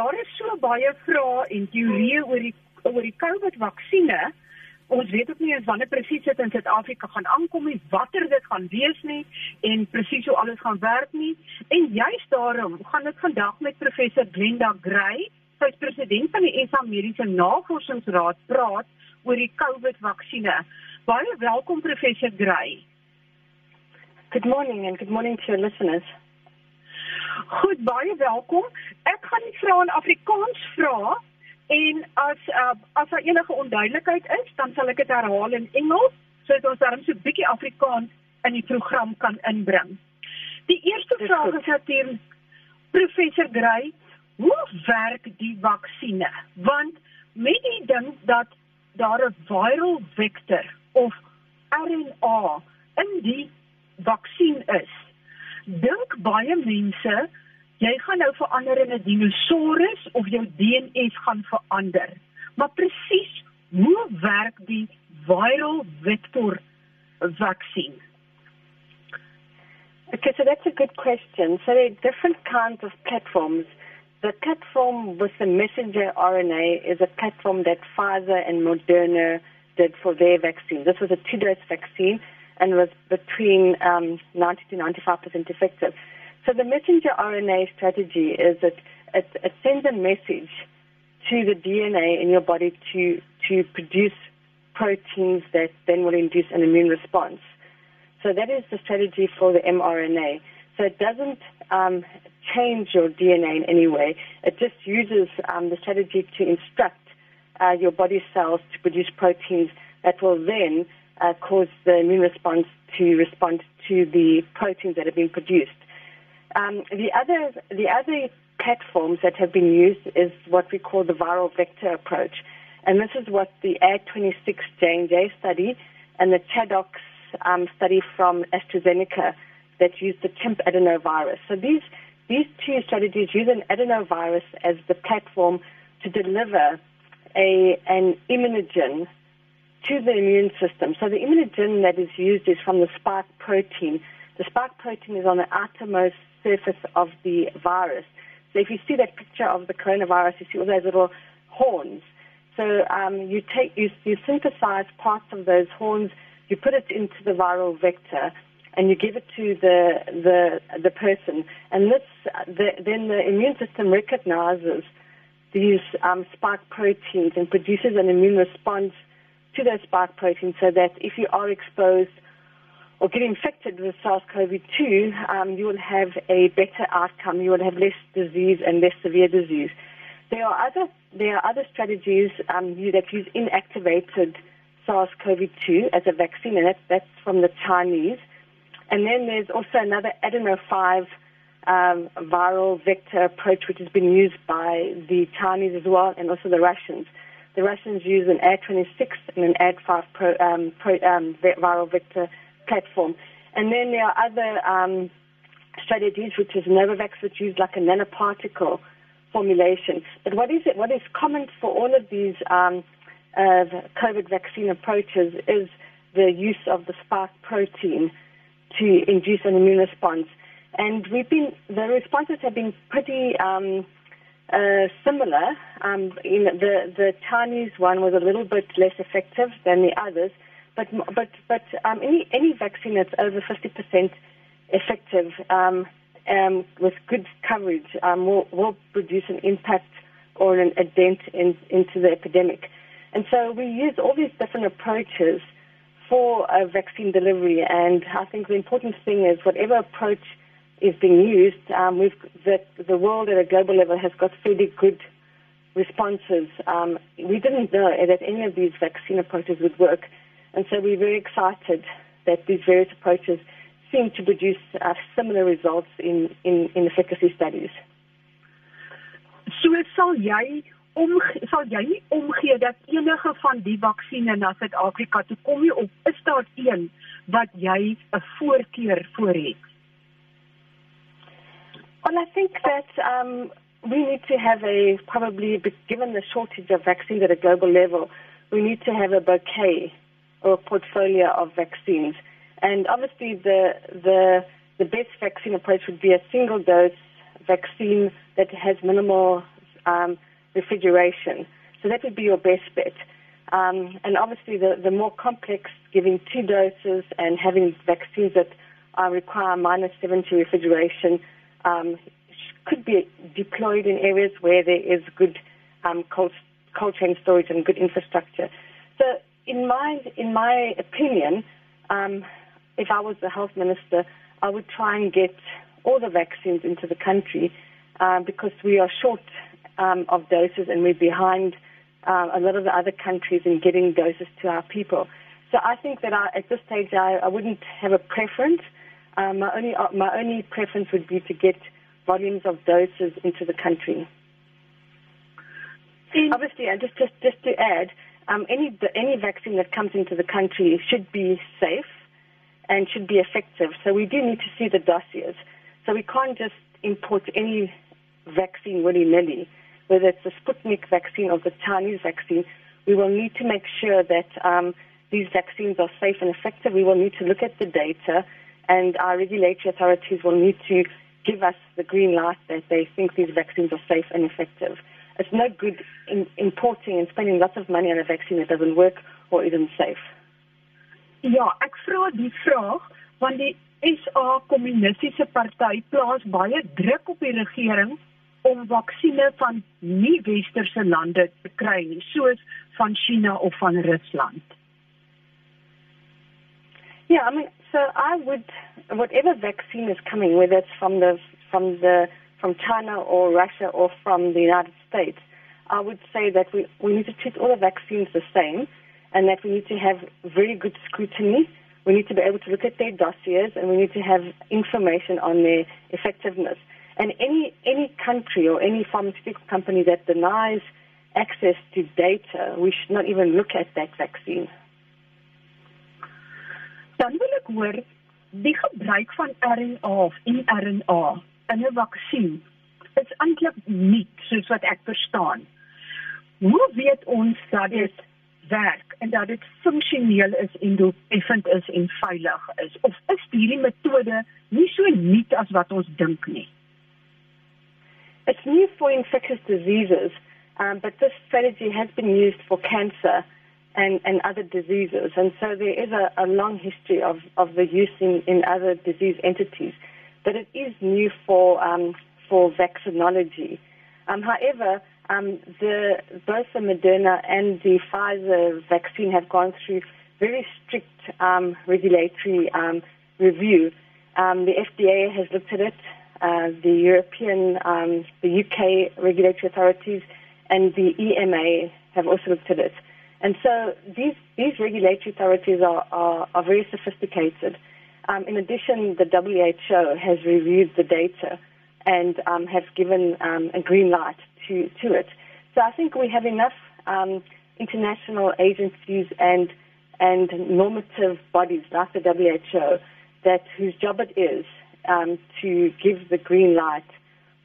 daar is so baie vrae en teorieë oor die oor die COVID-vaksines. Ons weet ook nie eens wanneer presies dit in Suid-Afrika gaan aankom nie, watter dit gaan wees nie en presies hoe alles gaan werk nie. En juist daarom gaan ek vandag met professor Glenda Gray, sy is president van die SA Mediese Navorsingsraad, praat oor die COVID-vaksines. Baie welkom professor Gray. Good morning and good morning to your listeners. Goed, baie welkom. Ek gaan die vrae in Afrikaans vra en as uh, as daar enige onduidelikheid is, dan sal ek dit herhaal in Engels sodat ons dan so 'n bietjie Afrikaans in die program kan inbring. Die eerste Dis vraag goed. is natuurlik professor Gray, hoe werk die vaksines? Want met die ding dat daar 'n viral vector of RNA in die vaksin is, dink baie mense jy gaan nou verander in 'n dinosaurus of jou DNA gaan verander. Maar presies hoe werk die viral vector vaksin? Okay, so that's a good question. So there are different kinds of platforms. The platform with the messenger RNA is a platform that Pfizer and Moderna did for their vaccine. This was a two-dose vaccine and was between um, 90 to 95% effective. So the messenger RNA strategy is that it, it sends a message to the DNA in your body to, to produce proteins that then will induce an immune response. So that is the strategy for the mRNA. So it doesn't um, change your DNA in any way. It just uses um, the strategy to instruct uh, your body cells to produce proteins that will then uh, cause the immune response to respond to the proteins that have been produced. Um, the other the other platforms that have been used is what we call the viral vector approach, and this is what the Ad26 J&J study and the ChAdOx um, study from AstraZeneca that used the chimp adenovirus. So these these two strategies use an adenovirus as the platform to deliver a an immunogen to the immune system. So the immunogen that is used is from the spike protein. The spike protein is on the outermost surface of the virus. So if you see that picture of the coronavirus, you see all those little horns. So um, you take you, you synthesize parts of those horns, you put it into the viral vector, and you give it to the the the person, and this the, then the immune system recognizes these um, spike proteins and produces an immune response to those spike proteins so that if you are exposed or get infected with SARS-CoV-2, um, you will have a better outcome. You will have less disease and less severe disease. There are other there are other strategies um, that use inactivated SARS-CoV-2 as a vaccine, and that's, that's from the Chinese. And then there's also another adeno5 um, viral vector approach, which has been used by the Chinese as well, and also the Russians. The Russians use an Ad26 and an Ad5 pro, um, pro, um, viral vector platform. And then there are other um, strategies, which is Novavax, which use like a nanoparticle formulation. But what is it? What is common for all of these um, uh, COVID vaccine approaches is the use of the spike protein to induce an immune response. And we've been the responses have been pretty um, uh, similar. Um, the the Chinese one was a little bit less effective than the others, but but but um, any any vaccine that's over 50% effective um, um, with good coverage um, will will produce an impact or an, a dent in, into the epidemic. And so we use all these different approaches for a vaccine delivery. And I think the important thing is whatever approach is being used, um, we've, the, the world at a global level has got fairly good responses. Um, we didn't know that any of these vaccine approaches would work, and so we're very excited that these various approaches seem to produce uh, similar results in, in, in efficacy studies. So sal jy om sal jy nie omgee dat enige van die vaksines na Suid-Afrika toe kom nie of is daar een wat jy 'n voorkeur voor het? Well, I think that um, we need to have a probably, given the shortage of vaccines at a global level, we need to have a bouquet or a portfolio of vaccines. And obviously, the the the best vaccine approach would be a single dose vaccine that has minimal um, refrigeration. So that would be your best bet. Um, and obviously, the, the more complex, giving two doses and having vaccines that uh, require minus 70 refrigeration um, could be deployed in areas where there is good um, cold, cold chain storage and good infrastructure. So, in my in my opinion, um, if I was the health minister, I would try and get all the vaccines into the country uh, because we are short um, of doses and we're behind uh, a lot of the other countries in getting doses to our people. So I think that I, at this stage I, I wouldn't have a preference. Um, my only uh, my only preference would be to get volumes of doses into the country. Obviously, and just just just to add, um, any any vaccine that comes into the country should be safe and should be effective. So we do need to see the dossiers. So we can't just import any vaccine willy nilly, whether it's the Sputnik vaccine or the Chinese vaccine. We will need to make sure that um, these vaccines are safe and effective. We will need to look at the data, and our regulatory authorities will need to give us the green light that they think these vaccines are safe and effective. It's no good in importing and spending lots of money on a vaccine that doesn't work or isn't safe. Ja, ek vra die vraag want die SA Kommunistiese Party plaas baie druk op die regering om vaksines van nie-westerse lande te kry nie, soos van China of van Rusland. Yeah, I mean, so I would whatever vaccine is coming, whether it's from the from the from China or Russia or from the United States, I would say that we we need to treat all the vaccines the same, and that we need to have very good scrutiny. We need to be able to look at their dossiers, and we need to have information on their effectiveness. And any any country or any pharmaceutical company that denies access to data, we should not even look at that vaccine. Dan wil ek hoor die gebruik van RNA of mRNA in 'n vaksin is eintlik nie soos wat ek verstaan. Hoe weet ons dat dit werk en dat dit funksioneel is en doeltreffend is en veilig is of is hierdie metode nie so nuut as wat ons dink nie? It's new for infectious diseases, um, but this strategy has been used for cancer and, and other diseases. And so there is a, a long history of, of the use in, in other disease entities. But it is new for, um, for vaccinology. Um, however, um, the, both the Moderna and the Pfizer vaccine have gone through very strict um, regulatory um, review. Um, the FDA has looked at it, uh, the European, the UK regulatory authorities, and the EMA have also looked at it. And so these, these regulatory authorities are, are, are very sophisticated. Um, in addition, the WHO has reviewed the data and um, have given um, a green light to, to it. So I think we have enough um, international agencies and, and normative bodies like the WHO that whose job it is um, to give the green light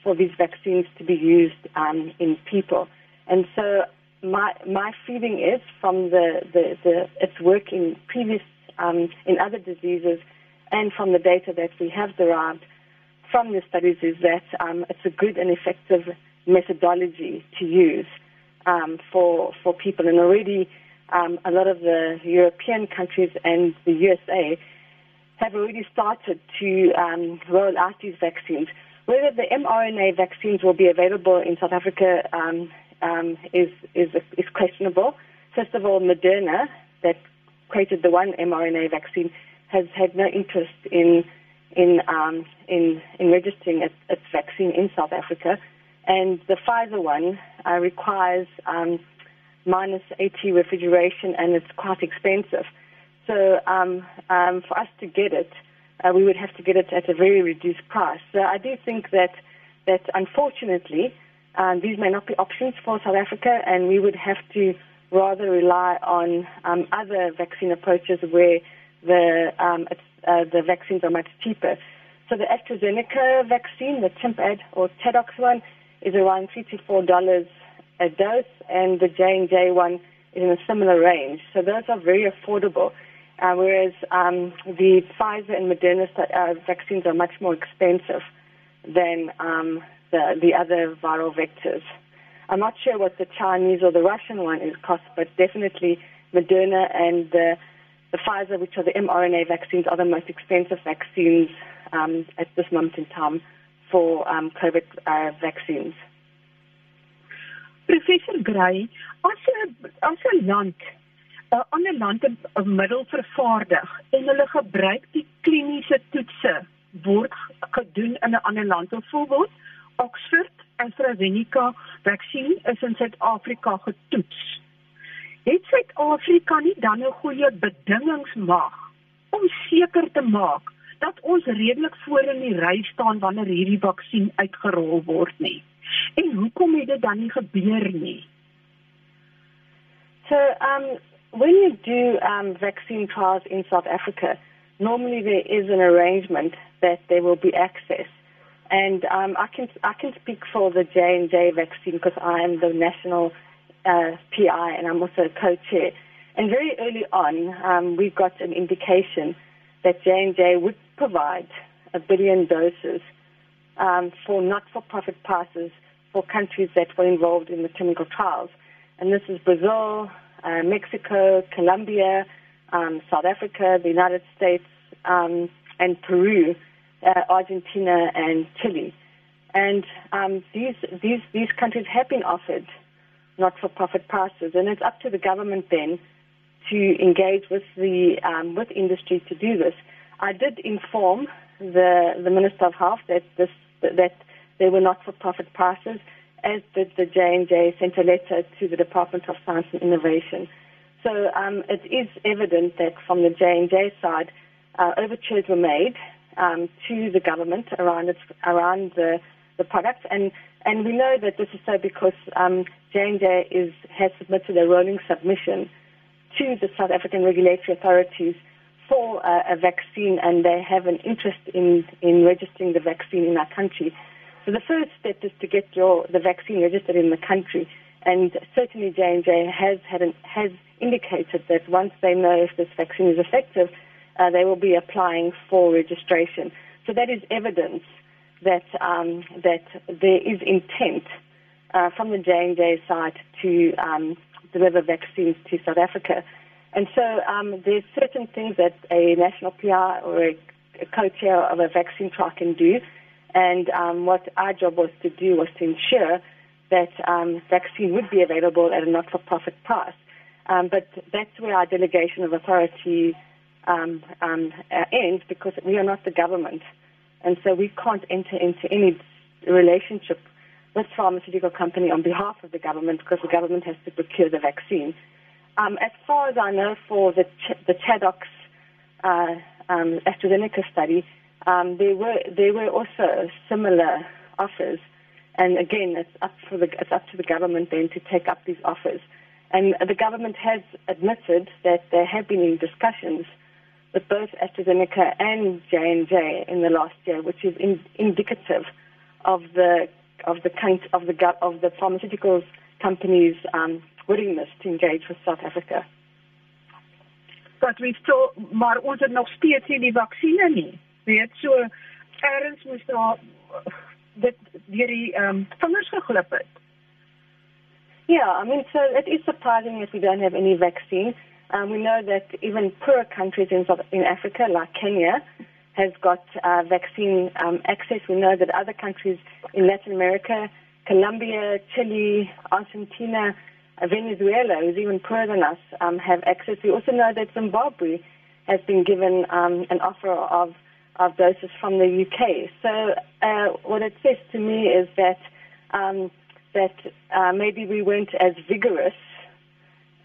for these vaccines to be used um, in people. And so my my feeling is from the, the, the its work in previous um, in other diseases and from the data that we have derived from the studies is that um, it's a good and effective methodology to use um, for for people and already um, a lot of the European countries and the USA have already started to um, roll out these vaccines. Whether the mRNA vaccines will be available in South Africa um, is, is, is questionable. First of all, Moderna, that created the one mRNA vaccine, has had no interest in in um, in, in registering its, its, vaccine in South Africa, and the Pfizer one uh, requires um, minus 80 refrigeration, and it's quite expensive. So um, um, for us to get it, uh, we would have to get it at a very reduced price. So I do think that that unfortunately um, these may not be options for South Africa, and we would have to rather rely on um, other vaccine approaches where the um, uh, the vaccines are much cheaper. So the AstraZeneca vaccine, the TIMPAD or ChAdOx one, is around three to four dollars a dose, and the J and J one is in a similar range. So those are very affordable. Uh, whereas um, the Pfizer and Moderna uh, vaccines are much more expensive than um, the, the other viral vectors. I'm not sure what the Chinese or the Russian one is cost, but definitely Moderna and the, the Pfizer, which are the mRNA vaccines, are the most expensive vaccines um, at this moment in time for um, COVID uh, vaccines. Professor Gray, as 'n as 'n land 'n ander land 'n middel vervaardig en hulle gebruik die kliniese toetse word gedoen in 'n ander land. Byvoorbeeld Oxford AstraZeneca vaksin is in Suid-Afrika getoets. Het Suid-Afrika nie dan 'n goeie bedingings mag om seker te maak dat ons redelik voor in die ry staan wanneer hierdie vaksin uitgerol word nie? En hoekom het dit dan nie gebeur nie? So, um when you do um vaccine trials in South Africa, normally there is an arrangement that there will be access And um, I can I can speak for the J and J vaccine because I am the national uh, PI and I'm also a co-chair. And very early on, um, we got an indication that J and J would provide a billion doses um, for not-for-profit passes for countries that were involved in the clinical trials. And this is Brazil, uh, Mexico, Colombia, um, South Africa, the United States, um, and Peru uh, Argentina and Chile. And um, these, these, these countries have been offered not-for-profit passes, and it's up to the government then to engage with the um, with industry to do this. I did inform the the Minister of Health that this that they were not-for-profit passes, as did the J and J sent a letter to the Department of Science and Innovation. So um, it is evident that from the J and J side, uh, overtures were made um, to the government around its, around the, the product. And, and we know that this is so because um, J&J is, has submitted a rolling submission to the South African regulatory authorities for a vaccine and they have an interest in, in registering the vaccine in our country. So the first step is to get your, the vaccine registered in the country. And certainly J&J has, had an, has indicated that once they know if this vaccine is effective, uh, they will be applying for registration. So that is evidence that um, that there is intent uh, from the J and J side to um, deliver vaccines to South Africa. And so um, there's certain things that a national PI or a, a co-chair of a vaccine trial can do. And um, what our job was to do was to ensure that um, vaccine would be available at a not-for-profit price. Um, but that's where our delegation of authority um, um, uh, ends because we are not the government. And so we can't enter into any relationship with pharmaceutical company on behalf of the government because the government has to procure the vaccine. Um, as far as I know, for the Ch- the uh, um, AstraZeneca study, um, there were there were also similar offers, and again, it's up for the it's up to the government then to take up these offers. And the government has admitted that there have been discussions with both AstraZeneca and J&J in the last year, which is in, indicative of the of the of the of the pharmaceuticals companies' um, willingness to engage with South Africa. But we still, maar ons het nog steeds nie die vaksines nie. Weet so erns moes daar dit deur die um, vingers geglip het. Yeah, I mean, so it is surprising that we don't have any vaccine. Um, we know that even poorer countries in, South, in Africa, like Kenya, has got uh, vaccine um, access. We know that other countries in Latin America, Colombia, Chile, Argentina, Venezuela, who's even poorer than us, um, have access. We also know that Zimbabwe has been given um, an offer of, of doses from the UK. So uh, what it says to me is that um, that uh, maybe we weren't as vigorous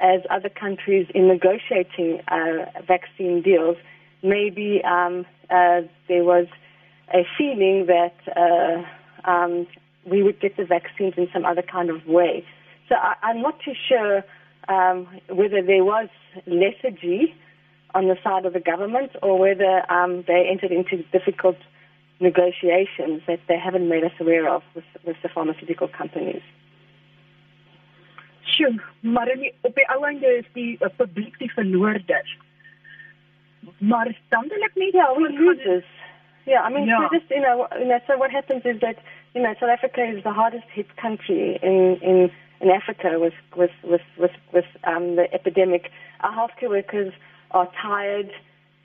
as other countries in negotiating uh, vaccine deals, maybe um, uh, there was a feeling that uh, um, we would get the vaccines in some other kind of way. So I, I'm not too sure um, whether there was lethargy on the side of the government or whether um, they entered into difficult negotiations that they haven't made us aware of with, with the pharmaceutical companies. Sjoe, maar in die, op die ou einde is die uh, publiek die verloorders. Maar dan wil ek net ja, we losers. Yeah, I mean, yeah. so just you know, you know, so what happens is that you know, South Africa is the hardest hit country in in in Africa with with with with, with um, the epidemic. Our healthcare workers are tired,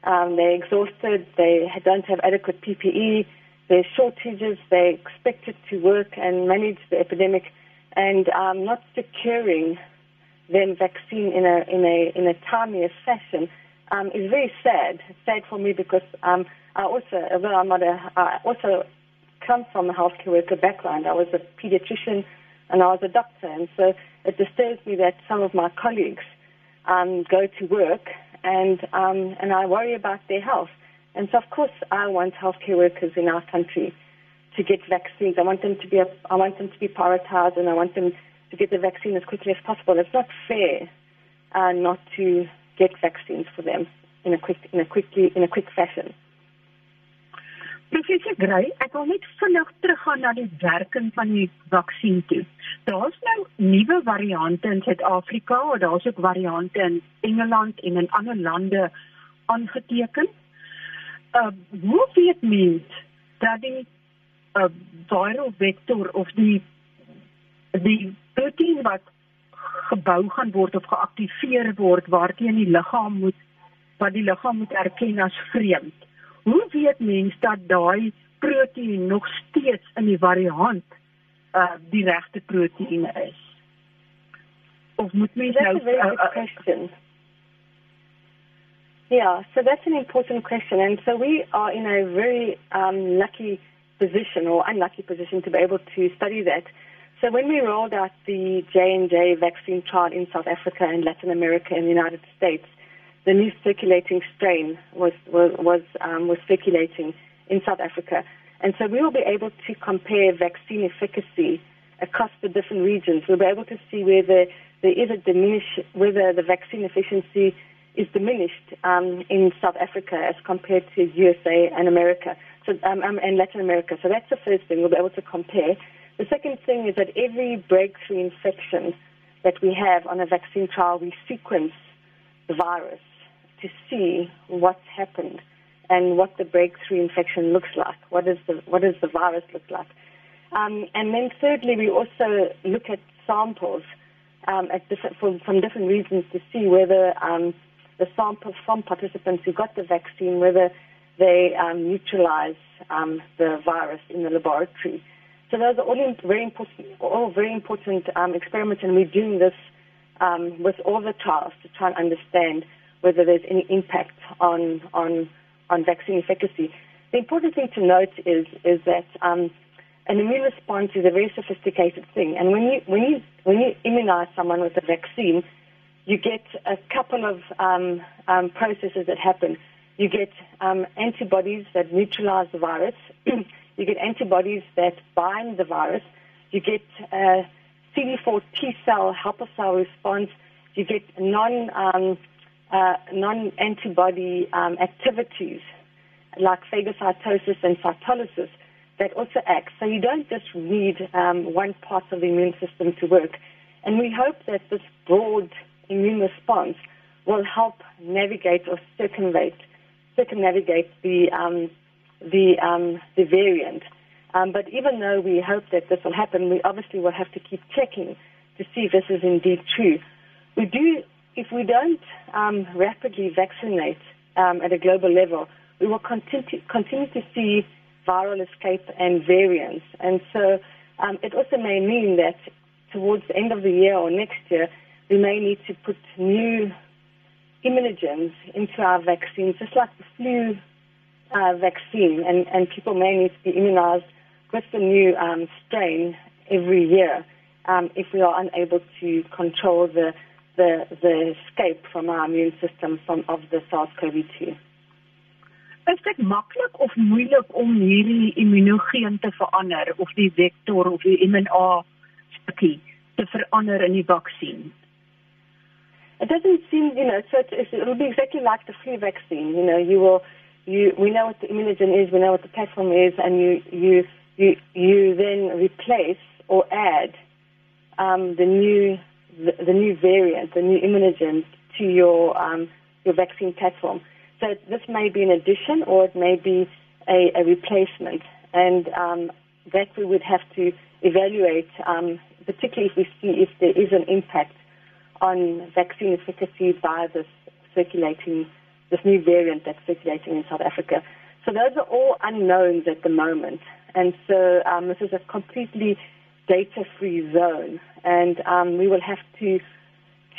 um, they're exhausted, they don't have adequate PPE, there's shortages, they're expected to work and manage the epidemic, and um, not securing them vaccine in a in a in a timely fashion um, is very sad. Sad for me because um, I also, although I'm not a, I also come from a healthcare worker background. I was a pediatrician and I was a doctor, and so it disturbs me that some of my colleagues um, go to work and um, and I worry about their health. And so, of course, I want healthcare workers in our country to get vaccines. I want them to be a, I want them to be prioritized, and I want them to get the vaccine as quickly as possible. It's not fair uh, not to get vaccines for them in a quick in a quickly in a quick fashion. Professor Gray, ek wil net vinnig teruggaan na die werking van die vaksin toe. Daar's nou nuwe variante in Suid-Afrika, daar's ook variante in Engeland en in ander lande aangeteken. Uh hoe weet mens dat die uh viral vector of die die proteïen wat gebou gaan word of geaktiveer word waarteen die liggaam moet wat die liggaam moet erken as vreemd hoe weet mens dat daai proteïen nog steeds in die variant uh die regte proteïen is? Of moet mens nou uh, uh, question? Yeah, so that's an important question. And so we are in a very um, lucky position or unlucky position to be able to study that. So when we rolled out the J&J vaccine trial in South Africa and Latin America and the United States, the new circulating strain was was was, um, was circulating in South Africa, and so we will be able to compare vaccine efficacy across the different regions. We'll be able to see whether there is a diminish whether the vaccine efficiency is diminished um, in South Africa as compared to USA and America, so um, um, and Latin America. So that's the first thing we'll be able to compare. The second thing is that every breakthrough infection that we have on a vaccine trial, we sequence the virus to see what's happened and what the breakthrough infection looks like. What is the what does the virus look like? Um, and then thirdly, we also look at samples um, at different, from, from, different regions to see whether um, the samples from participants who got the vaccine whether they um, neutralize um, the virus in the laboratory. So those are all very important, all very important um, experiments, and we're doing this with all the trials to try and understand whether there's any impact on on on vaccine efficacy. The important thing to note is is that um, an immune response is a very sophisticated thing, and when you when you when you immunize someone with a vaccine, you get a couple of um, um, processes that happen. You get um, antibodies that neutralize the virus. you get antibodies that bind the virus. You get a CD4 T cell helper cell response. You get non um, uh, non-antibody um, activities like phagocytosis and cytolysis that also act. So you don't just need um, one part of the immune system to work. And we hope that this broad immune response will help navigate or circumvent, circumnavigate the, um, the, um, the variant. Um, but even though we hope that this will happen, we obviously will have to keep checking to see if this is indeed true. We do if we don't um, rapidly vaccinate um, at a global level, we will continue, continue to see viral escape and variants. And so um, it also may mean that towards the end of the year or next year, we may need to put new immunogens into our vaccines, just like the flu uh, vaccine, and, and people may need to be immunized with the new um, strain every year um, if we are unable to control the the the escape from our immune system from of the SARS-CoV-2. Is dit maklik of moeilik om hierdie immunogeen te verander of die vektor of die mRNA stukkie te verander in die vaksin? It doesn't seem, you know, so it, will be exactly like the flu vaccine. You know, you will, you, we know what the immunogen is, we know what the platform is, and you, you, you, you then replace or add um, the new the, the new variant, the new immunogen to your um, your vaccine platform. So this may be an addition or it may be a, a replacement. And um, that we would have to evaluate, um, particularly if we see if there is an impact on vaccine efficacy by this circulating, this new variant that's circulating in South Africa. So those are all unknowns at the moment. And so um, this is a completely data-free zone. And um, we will have to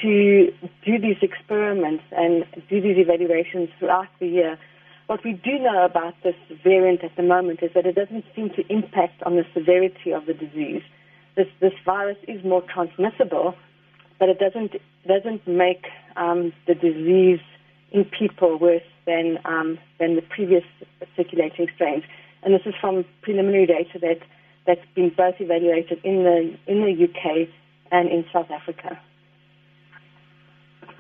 to do these experiments and do these evaluations throughout the year. What we do know about this variant at the moment is that it doesn't seem to impact on the severity of the disease. This, this virus is more transmissible, but it doesn't doesn't make um, the disease in people worse than um, than the previous circulating strains. And this is from preliminary data that that's been both evaluated in the in the UK and in South Africa.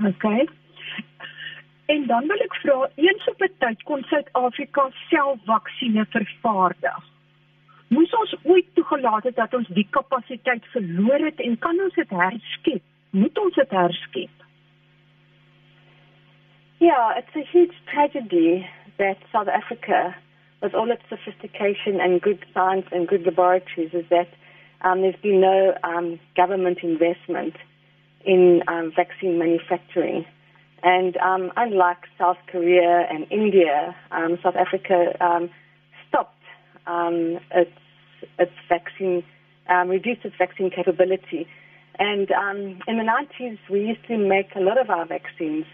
Okay. En dan wil ek vra, eens op 'n tyd kon Suid-Afrika self vaksines vervaardig. Moes ons ooit toegelaat het dat ons die kapasiteit verloor het en kan ons dit herskep? Moet ons dit herskep? Yeah, it's a huge tragedy that South Africa, with all its sophistication and good science and good laboratories, is that um, there's been no um, government investment in um, vaccine manufacturing. And um, unlike South Korea and India, um, South Africa um, stopped its, its vaccine, reduced its vaccine capability. And um, in the 90s, we used to make a lot of our vaccines,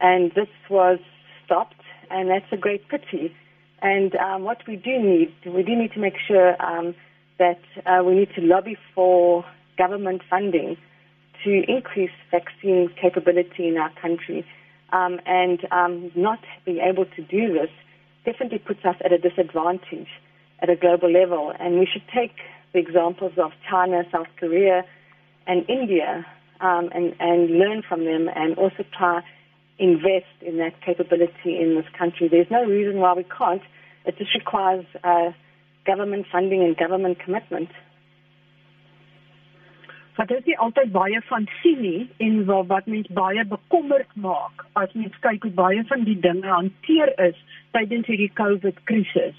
and this was stopped, and that's a great pity. And um, what we do need, we do need to make sure um, that uh, we need to lobby for government funding to increase vaccine capability in our country. Um, and um, not being able to do this definitely puts us at a disadvantage at a global level. And we should take the examples of China, South Korea, and India um, and, and learn from them and also try invest in that capability in this country. There's no reason why we can't. It just requires uh, government funding and government commitment. wat is nie altyd baie van sien nie en wat wat mens baie bekommerd maak as mens kyk hoe baie van die dinge hanteer is tydens hierdie COVID krisis.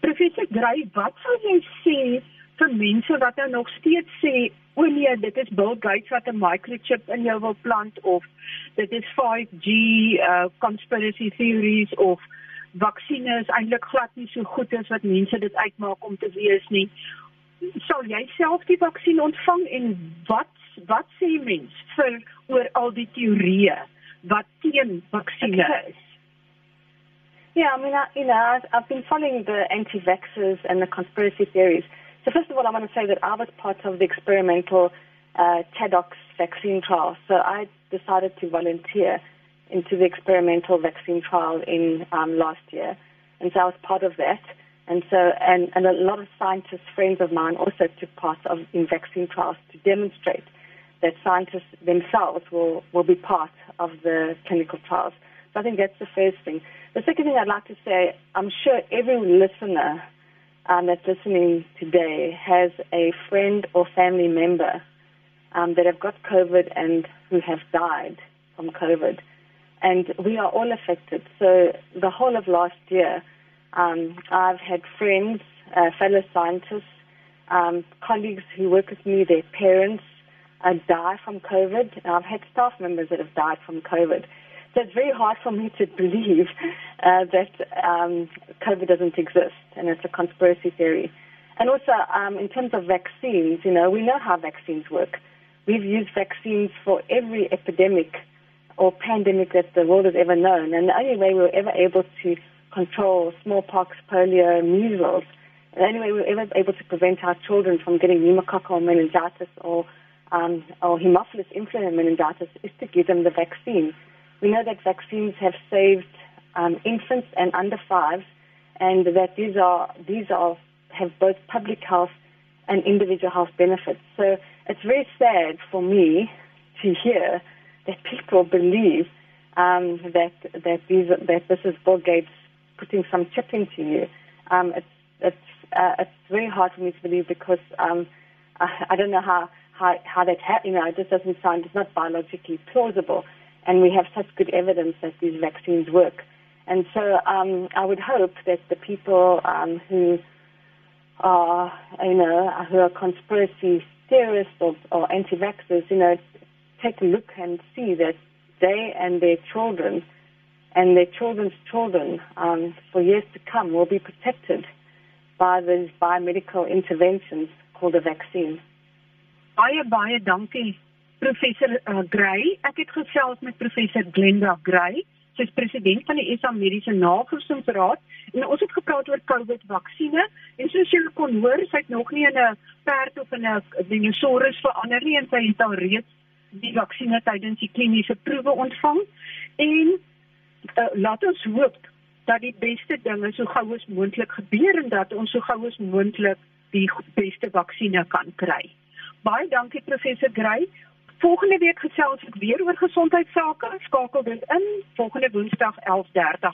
Professor Gray, wat sou jy sê vir mense wat nou nog steeds sê o nee, dit is Bill Gates wat 'n microchip in jou wil plant of dit is 5G uh conspiracy theories of vaksines eintlik glad nie so goed as wat mense dit uitmaak om te wees nie sal jy self die vaksin ontvang en wat wat sê mens vir oor al die teorieë wat teen vaksines is? Yeah, I mean, I, you know, I've, I've been following the anti-vaxxers and the conspiracy theories. So first of all, I want to say that I was part of the experimental uh, ChAdOx vaccine trial. So I decided to volunteer into the experimental vaccine trial in um, last year, and so I was part of that. And so, and, and a lot of scientists, friends of mine, also took part of in vaccine trials to demonstrate that scientists themselves will, will be part of the clinical trials. So I think that's the first thing. The second thing I'd like to say, I'm sure every listener um, that's listening today has a friend or family member um, that have got COVID and who have died from COVID. And we are all affected. So the whole of last year, um, I've had friends, uh, fellow scientists, um, colleagues who work with me, their parents uh, die from COVID. I've had staff members that have died from COVID. So it's very hard for me to believe uh, that um, COVID doesn't exist and it's a conspiracy theory. And also, um, in terms of vaccines, you know, we know how vaccines work. We've used vaccines for every epidemic or pandemic that the world has ever known. And the only way we were ever able to control smallpox, polio, measles. And way we were ever able to prevent our children from getting pneumococcal meningitis or um, or Haemophilus influenza meningitis is to give them the vaccine. We know that vaccines have saved um, infants and under fives, and that these are these are have both public health and individual health benefits. So it's very sad for me to hear that people believe um, that that these that this is Bill Gates putting some chip into you. Um, it's it's uh, it's very hard for me to believe because um, I, I don't know how how how that happened. you know it just doesn't sound it's not biologically plausible, and we have such good evidence that these vaccines work. And so um, I would hope that the people um, who are, you know, who are conspiracy theorists or, or anti-vaxxers, you know, take a look and see that they and their children and their children's children um, for years to come will be protected by these biomedical interventions called a vaccine. Baie baie dankie professor uh, Gray. Ek het gesels met professor Glenda Gray. Sy is president van die SA Mediese Navorsingsraad en ons het gepraat oor COVID-vaksines en soos julle kon hoor, sy het nog nie in 'n perd of in 'n dinosaurus verander nie en sy het al reeds die vaksines tydens die kliniese proewe ontvang en uh, laat ons hoop dat die beste dinge so gou as moontlik gebeur en dat ons so gou as moontlik die beste vaksines kan kry. Baie dankie professor Gray. Volgende week gesels ek weer oor gesondheidsake. Skakel dit in volgende Woensdag 11:30.